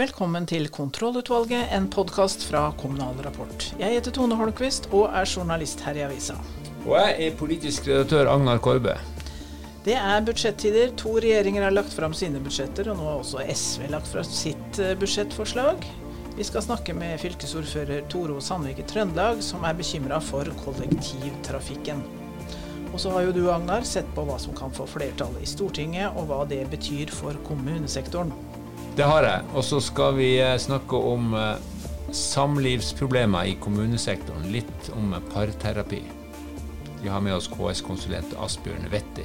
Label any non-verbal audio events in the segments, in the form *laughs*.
Velkommen til Kontrollutvalget, en podkast fra Kommunal Rapport. Jeg heter Tone Holmquist og er journalist her i avisa. Og jeg er politisk redaktør Agnar Korbe. Det er budsjettider. To regjeringer har lagt fram sine budsjetter, og nå har også SV lagt fram sitt eh, budsjettforslag. Vi skal snakke med fylkesordfører Toro Sandvik i Trøndelag, som er bekymra for kollektivtrafikken. Og så har jo du, Agnar, sett på hva som kan få flertall i Stortinget, og hva det betyr for kommunesektoren. Det har jeg. Og så skal vi eh, snakke om eh, samlivsproblemer i kommunesektoren. Litt om parterapi. Vi har med oss KS-konsulent Asbjørn Vetti.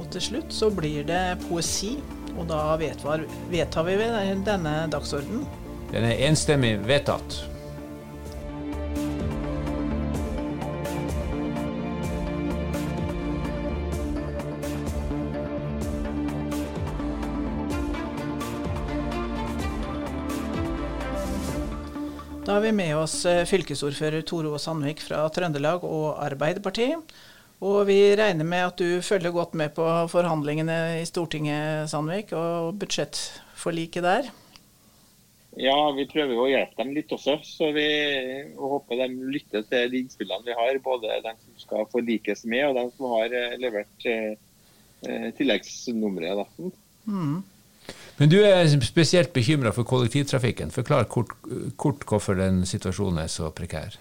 Og til slutt så blir det poesi, og da vedtar, vedtar vi denne dagsordenen. Den er enstemmig vedtatt. Da har vi med oss eh, fylkesordfører Toro Sandvik fra Trøndelag og Arbeiderpartiet. Og vi regner med at du følger godt med på forhandlingene i Stortinget, Sandvik, og budsjettforliket der? Ja, vi prøver å hjelpe dem litt også. Så vi håper de lytter til de innspillene vi har. Både de som skal forlikes med, og de som har eh, levert eh, tilleggsnummeret. Mm. Men du er spesielt bekymra for kollektivtrafikken. Forklar kort, kort, hvorfor den situasjonen er så prekær.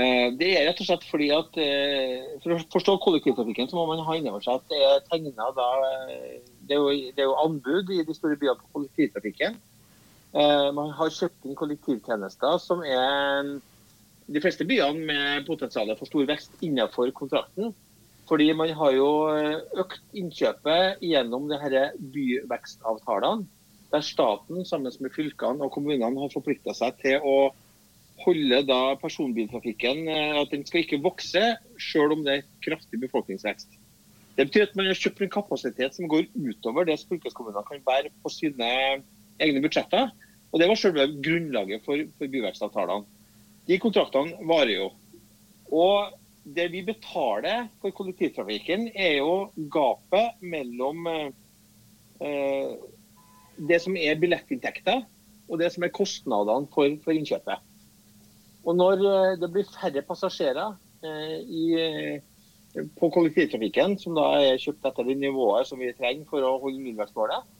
Eh, det er rett og slett fordi at eh, For å forstå kollektivtrafikken så må man ha innover seg at det er tegna eh, det er, det jo anbud i de store byene på kollektivtrafikken. Man har kjøpt inn kollektivtjenester som er de fleste byene med potensial for stor vekst innenfor kontrakten. Fordi man har jo eh, økt innkjøpet gjennom de byvekstavtalene, der staten sammen med fylkene og kommunene har forplikta seg til å holde da personbiltrafikken eh, at den skal ikke vokse, selv om det er kraftig befolkningsvekst. Det betyr at man har kjøpt en kapasitet som går utover det fylkeskommunene kan bære på sine egne budsjetter. Og Det var selve grunnlaget for, for byvekstavtalene. De kontraktene varer jo. Og det vi betaler for kollektivtrafikken, er jo gapet mellom eh, det som er billettinntekter og det som er kostnadene for, for innkjøpet. Og Når eh, det blir færre passasjerer eh, i, eh, på kollektivtrafikken, som da er kjøpt etter det nivået som vi trenger for å holde nullvekstmålet,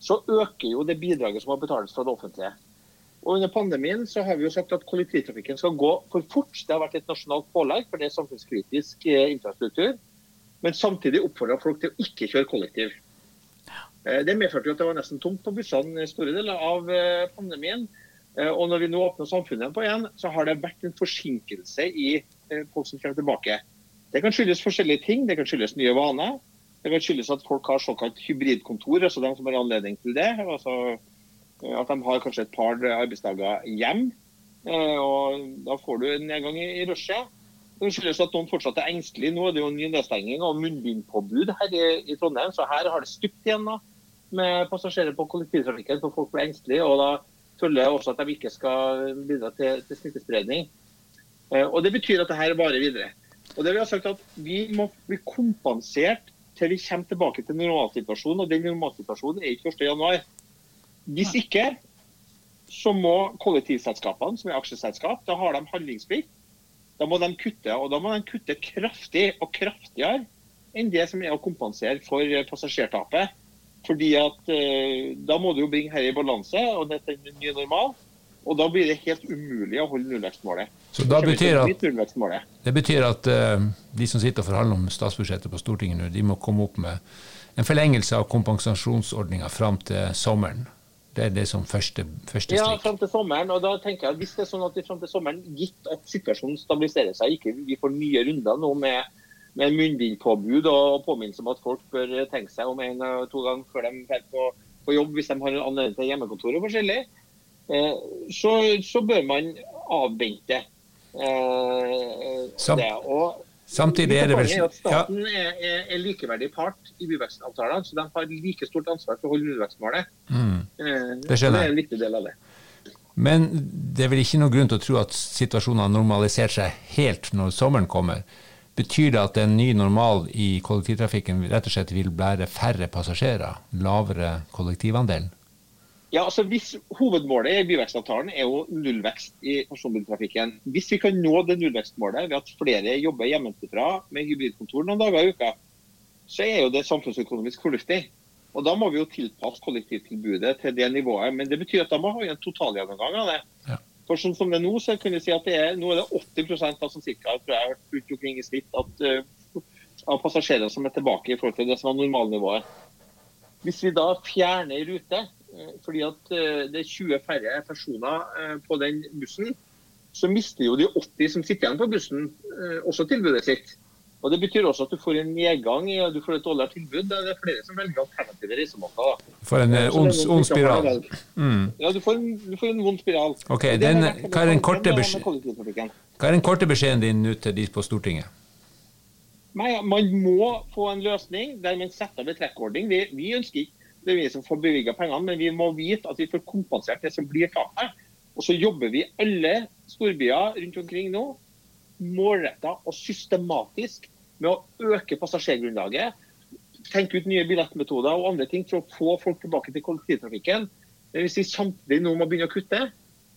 så øker jo det bidraget som må betales fra det offentlige. Og Under pandemien så har vi jo sagt at kollektivtrafikken skal gå for fort. Det har vært et nasjonalt pålegg, for det er samfunnskritisk eh, infrastruktur. Men samtidig oppfordra folk til å ikke kjøre kollektiv. Eh, det medførte jo at det var nesten tomt på bussene store deler av eh, pandemien. Og når vi nå åpner samfunnet på igjen, så har det vært en forsinkelse i folk som kommer tilbake. Det kan skyldes forskjellige ting. Det kan skyldes nye vaner. Det kan skyldes at folk har såkalt hybridkontor, altså de som har anledning til det. altså at de har kanskje et par arbeidsdager hjem. Eh, og Da får du en nedgang i rushet. Det skyldes at noen fortsatt er engstelige. Nå er det jo ny nedstenging og munnbindpåbud her i, Trondheim, så her har det stupt igjen da, med passasjerer på kollektivtrafikken, for folk blir engstelige. og Da følger også at de ikke skal bidra til, til smittespredning. Eh, og Det betyr at det her varer videre. Og det Vi har sagt at vi må bli kompensert til vi kommer tilbake til normalsituasjonen. og Den normalsituasjonen er ikke 1.1. Hvis ikke, så må kollektivselskapene, som er aksjeselskap, da har de handlingsplikt. Da må de kutte, og da må de kutte kraftig og kraftigere enn det som er å kompensere for passasjertapet. Fordi at eh, Da må du jo bringe her i balanse, og dette er en ny normal. Og da blir det helt umulig å holde nullvekstmålet. Så da betyr at, Det betyr at uh, de som sitter og forhandler om statsbudsjettet på Stortinget nå, de må komme opp med en forlengelse av kompensasjonsordninga fram til sommeren? Det er det som første, første strikk. Ja, fram til sommeren. og da tenker jeg Hvis det er sånn at fram til sommeren, gitt at situasjonen stabiliserer seg, ikke vi får nye runder nå med, med munnbindpåbud og påminnelse om at folk bør tenke seg om en og to ganger før de drar på, på, jobb hvis de har en anledning til hjemmekontor og forskjellig, eh, så, så, bør man avvente eh, det. Og Samtidig er det vel at Staten ja. er, er, er, likeverdig part i byvekstavtalene, så de har like stort ansvar for å holde nullvekstmålet. Mm. Eh, det skjønner jeg. Det er en viktig del av det. Men det er vel ikke noe grunn til å tro at situasjonen har normalisert seg helt når sommeren kommer. Betyr det at en ny normal i kollektivtrafikken rett og slett vil bære færre passasjerer? Lavere kollektivandel? Ja, altså hvis Hovedmålet i byvekstavtalen er jo nullvekst i personbiltrafikken. Hvis vi kan nå det nullvekstmålet ved at flere jobber hjemmefra med hybridkontor noen dager i uka, så er jo det samfunnsøkonomisk fornuftig. Og Da må vi jo tilpasse kollektivtilbudet til det nivået. Men det betyr at da må vi ha en totalgjennomgang av det. Ja. For sånn som det er Nå så kan vi si at det er, nå er det 80 av som cirka, tror jeg, rundt omkring i snitt at, uh, av passasjerer som er tilbake i forhold til det som var normalnivået. Hvis vi da fjerner rute fordi at eh, det er 20 færre personer eh, på den bussen, så mister jo de 80 som sitter igjen på bussen, også tilbudet sitt. Og Det betyr også at du får en nedgang i du får et dårligere tilbud. Det er flere som velger alternative reisemåter. For en ond spiral. Mm. Ja, du får, en, du får en vond spiral. Ok, den, hva, er den korte hva er den korte beskjeden din nå til de på Stortinget? Nei, Man må få en løsning der man setter av en trekkordning. Vi, vi ønsker ikke det er vi som får bevilga pengene, men vi må vite at vi får kompensert det som blir tapet. Og så jobber vi alle storbyer rundt omkring nå målretta og systematisk med å øke passasjergrunnlaget. Tenke ut nye billettmetoder og andre ting for å få folk tilbake til kollektivtrafikken. Men hvis vi samtidig nå må begynne å kutte,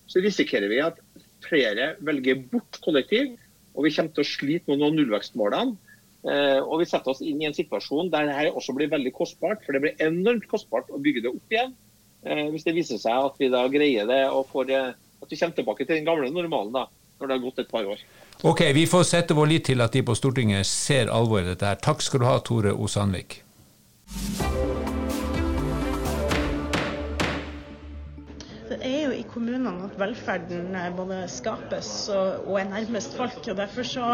så risikerer vi at flere velger bort kollektiv. Og vi kommer til å slite med noen nullvekstmålene. Eh, og vi setter oss inn i en situasjon der dette også blir veldig kostbart. For det blir enormt kostbart å bygge det opp igjen. Eh, hvis det viser seg at vi da greier det og får at vi kommer tilbake til den gamle normalen da, når det har gått et par år. Ok, vi får sette vår lit til at de på Stortinget ser alvoret i dette her. Takk skal du ha, Tore O. Sandvik. Kommunene at velferden eh, både skapes og, og er nærmest folk. og Derfor så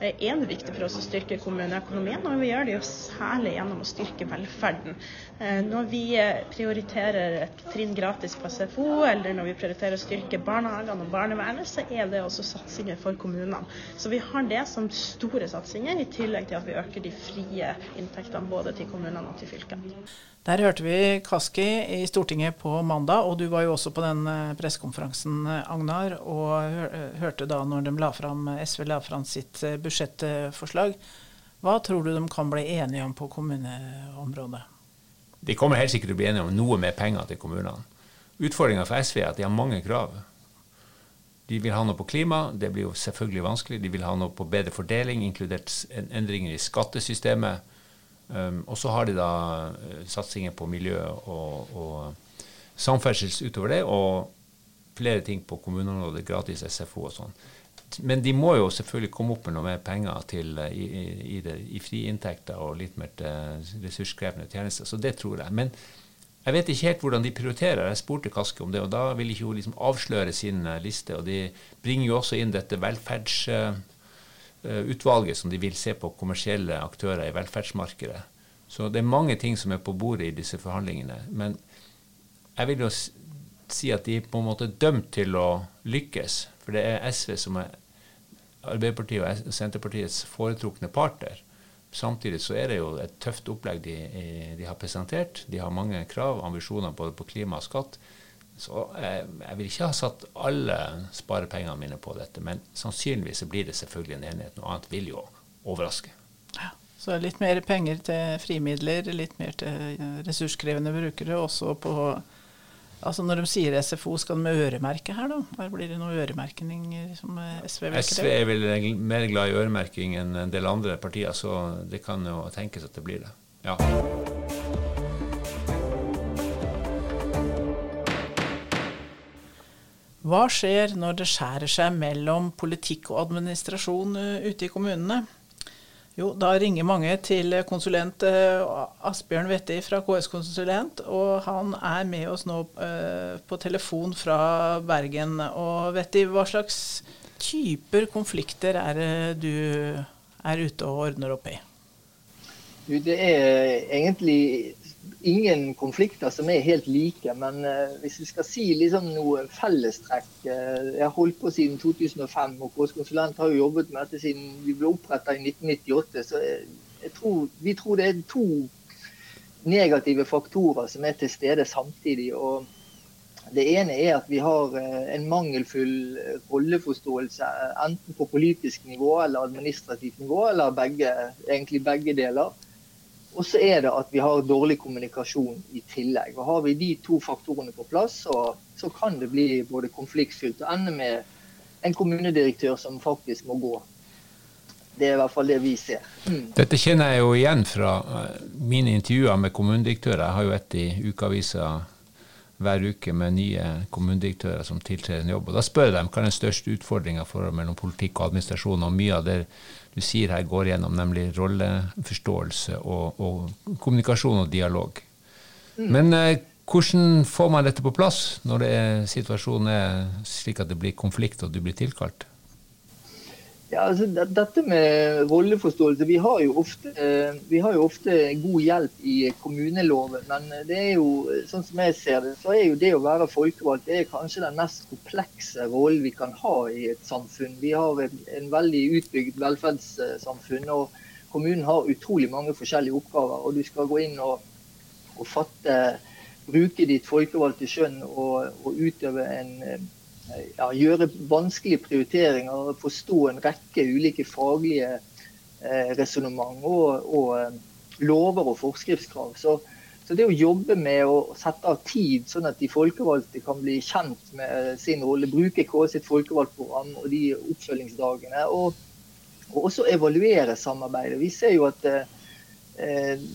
er det viktig for oss å styrke kommuneøkonomien, og vi gjør det jo særlig gjennom å styrke velferden. Eh, når vi eh, prioriterer et trinn gratis på SFO, eller når vi prioriterer å styrke barnehagene og barnevernet, så er det også satsinger for kommunene. Så vi har det som store satsinger, i tillegg til at vi øker de frie inntektene både til kommunene og til fylkene. Der hørte vi Kaski i Stortinget på mandag, og du var jo også på den eh, pressekonferansen, eh, Agnar, og eh, hørte da når la fram, SV la fram sitt budsjettforslag. Hva tror du de kan bli enige om på kommuneområdet? De kommer helt sikkert til å bli enige om noe mer penger til kommunene. Utfordringa for SV er at de har mange krav. De vil ha noe på klima, det blir jo selvfølgelig vanskelig. De vil ha noe på bedre fordeling, inkludert endringer i skattesystemet Um, og så har de da uh, satsinger på miljø og, og samferdsel utover det, og flere ting på kommuneområdet, gratis SFO og sånn. Men de må jo selvfølgelig komme opp med noe mer penger til, uh, i, i, i friinntekter og litt mer til ressurskrevende tjenester. Så det tror jeg. Men jeg vet ikke helt hvordan de prioriterer. Jeg spurte Kaski om det, og da vil ikke hun liksom avsløre sin liste. Og de bringer jo også inn dette velferds... Eh, utvalget som de vil se på kommersielle aktører i velferdsmarkedet. Så det er mange ting som er på bordet i disse forhandlingene. Men jeg vil jo si at de er på en måte dømt til å lykkes. For det er SV som er Arbeiderpartiet og Senterpartiets foretrukne parter. Samtidig så er det jo et tøft opplegg de, de har presentert. De har mange krav, ambisjoner både på klima og skatt. Så jeg, jeg, vil ikke ha satt alle sparepengene mine på dette, men sannsynligvis blir det selvfølgelig en enighet. Noe annet vil jo overraske. Ja, så litt mer penger til frimidler, litt mer til ressurskrevende brukere. Også på Altså Når de sier SFO, skal de øremerke her, da? Her blir det noe øremerking som SV vil SV er vel mer glad i øremerking enn en del andre partier, så det kan jo tenkes at det blir det. Ja. Hva skjer når det skjærer seg mellom politikk og administrasjon uh, ute i kommunene? Jo, da ringer mange til konsulent uh, Asbjørn Wetti fra KS Konsulent, og han er med oss nå uh, på telefon fra Bergen. Og Wetti, hva slags typer konflikter er det du er ute og ordner opp i? Det er egentlig ingen konflikter som er helt like. Men uh, hvis vi skal si liksom noe fellestrekk uh, Jeg har holdt på siden 2005, og KS Konsulent har jo jobbet med dette siden vi ble oppretta i 1998. Så jeg, jeg tror, vi tror det er to negative faktorer som er til stede samtidig. og det ene er at vi har uh, en mangelfull rolleforståelse enten på politisk nivå eller administrativt nivå, eller begge, egentlig begge deler. Og så er det at vi har dårlig kommunikasjon i tillegg. Og Har vi de to faktorene på plass, så, så kan det bli både konfliktfylt og ende med en kommunedirektør som faktisk må gå. Det er i hvert fall det vi ser. Mm. Dette kjenner jeg jo igjen fra eh, mine intervjuer med kommunedirektører. Jeg har jo et i ukeavisa hver uke med nye kommunedirektører som tiltrer en jobb. Og Da spør jeg dem hva er den største utfordringa mellom politikk og administrasjon. Og mye av det du sier her går gjennom, nemlig rolleforståelse og, og kommunikasjon og dialog. Mm. Men eh, hvordan får man dette på plass når er, situasjonen er slik at det blir konflikt og du blir tilkalt? Ja, altså, dette med rolleforståelse Vi har, ofte, eh, vi har jo ofte god hjelp i kommuneloven. Men det er jo, sånn som jeg ser det, så er jo det å være folkevalgt det er kanskje den mest komplekse rollen vi kan ha i et samfunn. Vi har en, en veldig utbygd velferdssamfunn. og Kommunen har utrolig mange forskjellige oppgaver. og Du skal gå inn og, og fatte, bruke ditt folkevalgte skjønn og, og utøve en ja, gjøre vanskelige prioriteringer, og forstå en rekke ulike faglige eh, resonnement og, og eh, lover og forskriftskrav. Så, så, det å jobbe med å sette av tid, sånn at de folkevalgte kan bli kjent med sin rolle, bruke KS sitt folkevalgtprogram og de oppfølgingsdagene, og, og også evaluere samarbeidet. Vi ser jo at eh,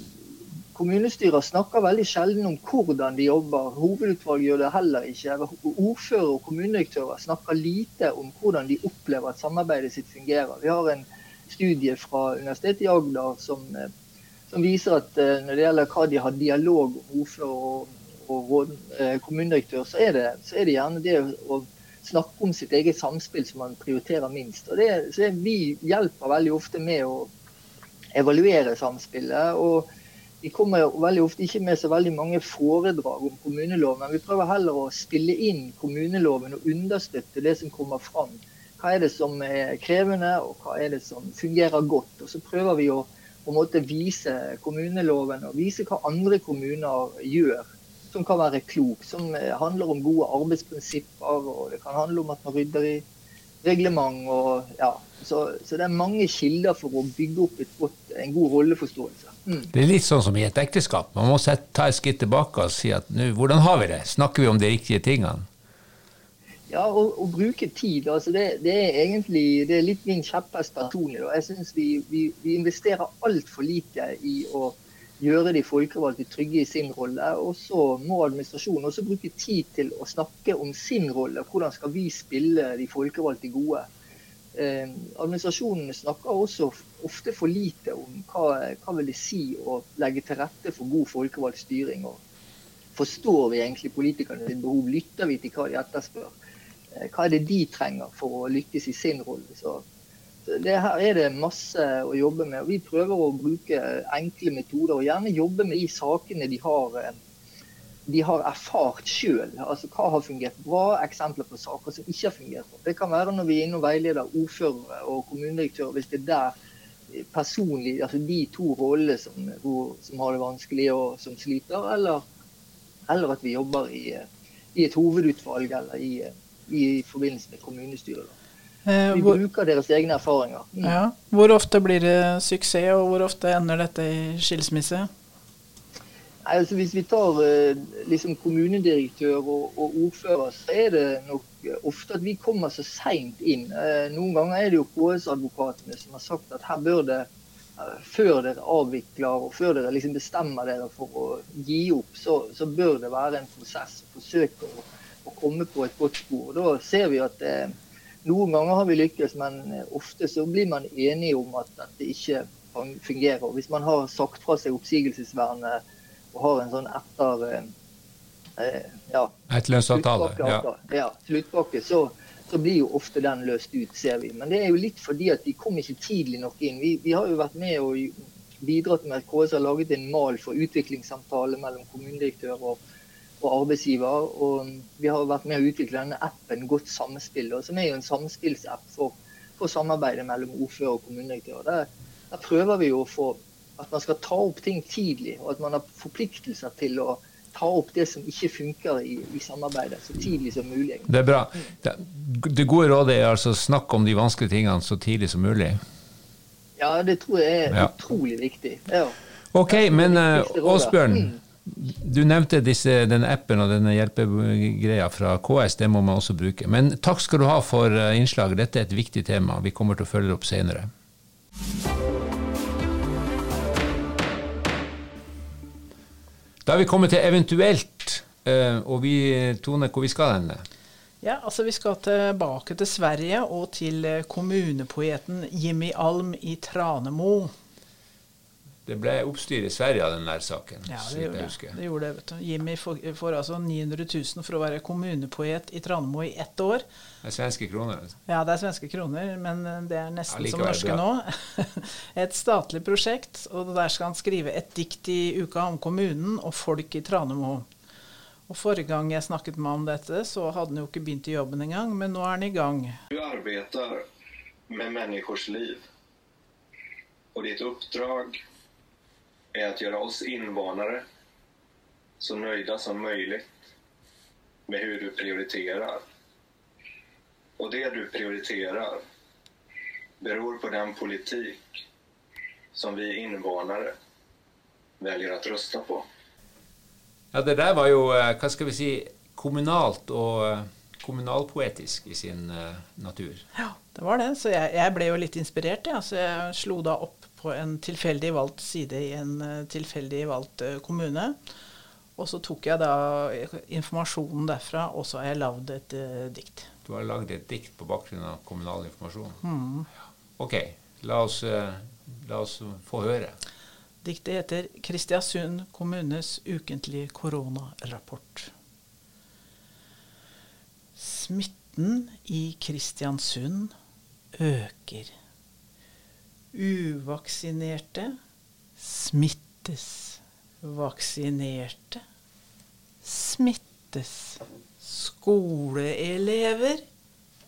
Kommunestyrer snakker veldig sjelden om hvordan de jobber. Hovedutvalget gjør det heller ikke. Ordfører og kommunedirektører snakker lite om hvordan de opplever at samarbeidet sitt fungerer. Vi har en studie fra Universitetet i Agder som, eh, som viser at eh, når det gjelder hva de har dialog om ordfører og, og råd, eh, kommunedirektør, så er, det, så er, det, gjerne det å snakke om sitt eget samspill som man prioriterer minst. Og det, så det, Vi hjelper veldig ofte med å evaluere samspillet. og vi kommer veldig ofte ikke med så veldig mange foredrag om kommuneloven, men vi prøver heller å spille inn kommuneloven og understøtte det som kommer fram. Hva er det som er krevende, og hva er det som fungerer godt. Og så prøver vi å på en måte vise kommuneloven og vise hva andre kommuner gjør som kan være klok. Som handler om gode arbeidsprinsipper, og det kan handle om at man rydder i reglement. og ja, så, så det er mange kilder for å bygge opp godt, en god rolleforståelse. Mm. Det er litt sånn som i et ekteskap. Man må ta et skritt tilbake og si at nå, hvordan har vi det? Snakker vi om de riktige tingene? Ja, å, bruke tid. altså det, det, er egentlig det er litt min kjepphest personlig. Jeg synes vi, vi, vi investerer altfor lite i å gjøre de folkevalgte trygge i sin rolle. Og så må administrasjonen også bruke tid til å snakke om sin rolle. Hvordan skal vi spille de folkevalgte gode? Eh, administrasjonen snakker også ofte for lite om hva, hva vil det si å legge til rette for god folkevalgt styring. og Forstår vi egentlig politikerne sin behov? Lytter vi til hva de etterspør? Eh, hva er det de trenger for å lykkes i sin rolle? Så, det her er det masse å jobbe med. og Vi prøver å bruke enkle metoder og gjerne jobbe med de sakene de har eh, de har erfart sjøl. Altså, hva har fungert bra, eksempler på saker som ikke har fungert bra. Det kan være når vi er inne og veileder ordførere og kommunedirektører, hvis det er der personlig, altså de to rollene som, som, har det vanskelig og som sliter, eller, eller at vi jobber i, i, et hovedutvalg eller i, i forbindelse med kommunestyret. Eh, vi bruker deres egne erfaringer. Mm. Ja. Hvor ofte blir det suksess, og hvor ofte ender dette i skilsmisse? Altså Hvis vi tar eh, liksom kommunedirektør og, og, ordfører, så er det nok ofte at vi kommer så seint inn. Eh, noen ganger er det jo KS-advokatene som har sagt at her bør det, eh, før dere avvikler og før dere liksom bestemmer dere for å gi opp, så, så bør det være en prosess. Forsøke å, å, komme på et godt spor. Da ser vi at det, noen ganger har vi lykkes, men ofte så blir man enige om at dette ikke fungerer. Hvis man har sagt fra seg oppsigelsesvernet og har en sånn etter eh, ja, Et løsavtale? Ja. ja, sluttpakke. Så, så, blir jo ofte den løst ut, ser vi. Men det er jo litt fordi at de kom ikke tidlig nok inn. Vi, vi har jo vært med og bidratt med at KS har laget en mal for utviklingssamtale mellom kommunedirektør og, og arbeidsgiver. Og vi har vært med å utvikle denne appen Godt samspill, som er jo en samspillsapp for, for samarbeidet mellom ordfører og kommunedirektør. Der, der prøver vi jo å få at man skal ta opp ting tidlig, og at man har forpliktelser til å ta opp det som ikke funker i, i samarbeidet, så tidlig som mulig. Egentlig. Det er bra. Det, gode rådet er altså å snakke om de vanskelige tingene så tidlig som mulig? Ja, det tror jeg er ja. utrolig viktig. Ja. Ok, men Åsbjørn. Mm. Du nevnte disse, denne appen og denne hjelpegreia fra KS, det må man også bruke. Men takk skal du ha for innslaget. Dette er et viktig tema. Vi kommer til å følge det opp senere. Da er vi kommet til eventuelt. Og vi, Tone, hvor vi skal hen? Ja, altså Vi skal tilbake til Sverige og til kommunepoeten Jimmy Alm i Tranemo. Det ble oppstyr i Sverige av den der saken. Ja, det gjorde det. det, gjorde det vet du. Jimmy får, får, altså 900 000 for å være kommunepoet i Tranemo i ett år. Det er svenske kroner? Altså. Ja, det er svenske kroner, men det er nesten ja, som norske nå. *laughs* et statlig prosjekt, og der skal han skrive et dikt i uka om kommunen og folk i Tranemo. Og Forrige gang jeg snakket med ham om dette, så hadde han jo ikke begynt i jobben engang, men nå er han i gang. Du arbeider med menneskers liv, og ditt oppdrag er å gjøre oss innvånere så nøyde som mulig med hvordan du prioriterer. Og det du prioriterer, beror på den politik som vi innvånere velger å røste på. Ja, det der var jo, vad hva skal vi si, kommunalt og eh, kommunalpoetisk i sin uh, natur. Ja, det var det. Så jeg, jeg ble jo litt inspirert, ja. så jeg slo da opp på en tilfeldig valgt side i en uh, tilfeldig valgt uh, kommune. Og så tok jeg da informasjonen derfra, og så har jeg lagd et dikt. Du har lagd et dikt på bakgrunn av kommunal informasjon? Mm. Ok, la oss, la oss få høre. Diktet heter 'Kristiansund kommunes ukentlige koronarapport'. Smitten i Kristiansund øker. Uvaksinerte smittes. Vaksinerte smittes. Skoleelever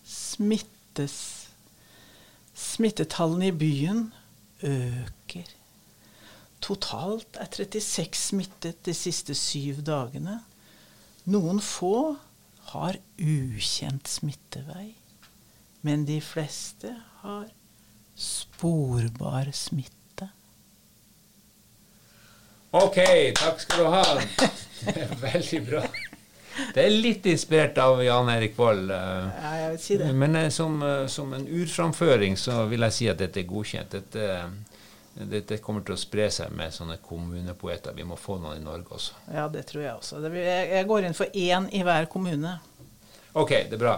smittes. Smittetallene i byen øker. Totalt er 36 smittet de siste syv dagene. Noen få har ukjent smittevei, men de fleste har sporbar smitte. Ok, takk skal du ha. Veldig bra. Det er litt inspirert av Jan Erik Vold. Eh. Ja, jeg vil si det. Men eh, som, eh, som, en urframføring så vil jeg si at dette er godkjent. Dette, dette kommer til å spre seg med sånne kommunepoeter. Vi må få noen i Norge også. Ja, det tror jeg også. Jeg går inn for én i hver kommune. Ok, det er bra.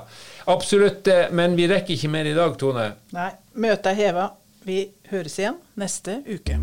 Absolutt. Men vi rekker ikke mer i dag, Tone. Nei. Møtet er heva. Vi høres igjen neste uke.